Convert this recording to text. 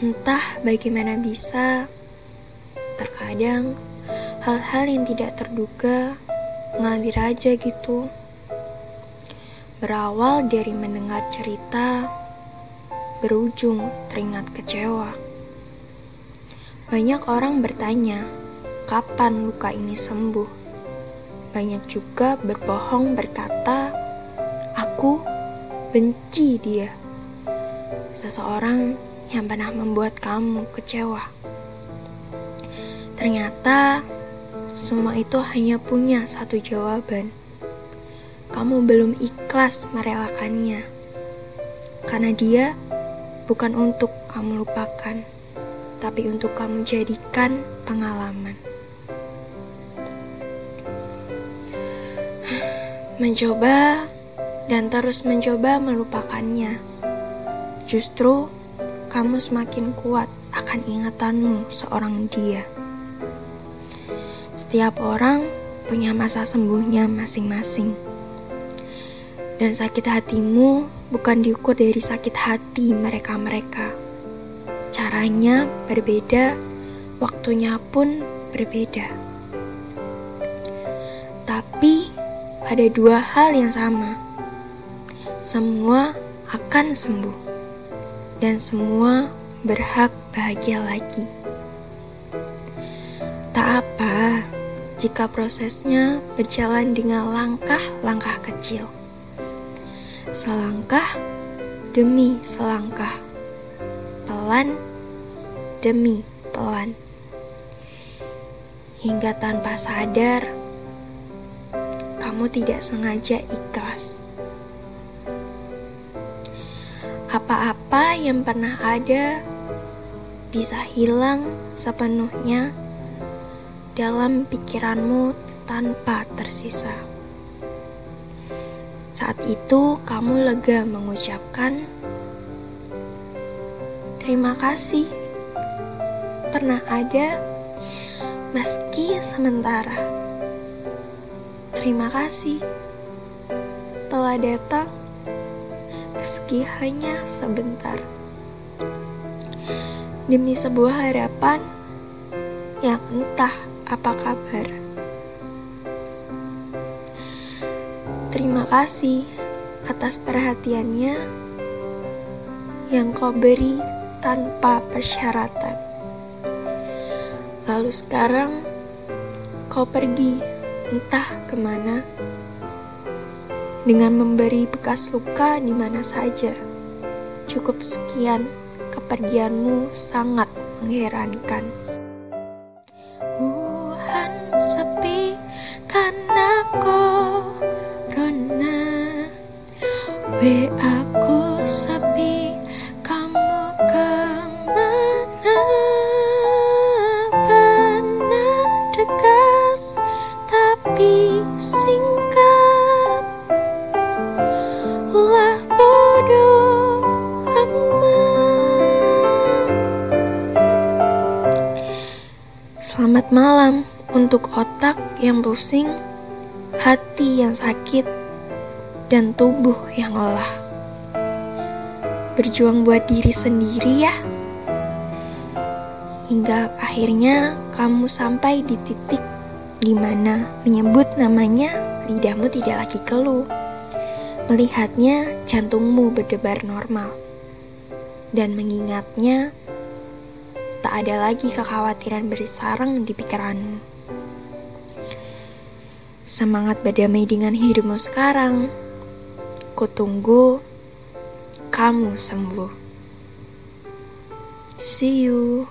Entah bagaimana bisa, terkadang hal-hal yang tidak terduga ngalir aja gitu. Berawal dari mendengar cerita, berujung teringat kecewa. Banyak orang bertanya, kapan luka ini sembuh? Banyak juga berbohong berkata, aku benci dia. Seseorang yang pernah membuat kamu kecewa. Ternyata semua itu hanya punya satu jawaban. Kamu belum ikhlas merelakannya. Karena dia bukan untuk kamu lupakan, tapi untuk kamu jadikan pengalaman. Mencoba dan terus mencoba melupakannya. Justru kamu semakin kuat akan ingatanmu seorang dia. Setiap orang punya masa sembuhnya masing-masing. Dan sakit hatimu bukan diukur dari sakit hati mereka-mereka. Caranya berbeda, waktunya pun berbeda. Tapi ada dua hal yang sama. Semua akan sembuh dan semua berhak bahagia lagi. Tak apa jika prosesnya berjalan dengan langkah-langkah kecil, selangkah demi selangkah, pelan demi pelan, hingga tanpa sadar kamu tidak sengaja ikhlas. Apa-apa yang pernah ada bisa hilang sepenuhnya dalam pikiranmu tanpa tersisa. Saat itu, kamu lega mengucapkan terima kasih. Pernah ada, meski sementara. Terima kasih telah datang meski hanya sebentar. Demi sebuah harapan yang entah apa kabar. Terima kasih atas perhatiannya yang kau beri tanpa persyaratan. Lalu sekarang kau pergi entah ke mana dengan memberi bekas luka di mana saja. Cukup sekian, kepergianmu sangat mengherankan. Wuhan sepi karena corona. WA ku sepi, Malam untuk otak yang pusing, hati yang sakit, dan tubuh yang lelah. Berjuang buat diri sendiri ya. Hingga akhirnya kamu sampai di titik di mana menyebut namanya lidahmu tidak lagi keluh. Melihatnya jantungmu berdebar normal. Dan mengingatnya tak ada lagi kekhawatiran bersarang di pikiranmu. Semangat berdamai dengan hidupmu sekarang. Kutunggu kamu sembuh. See you.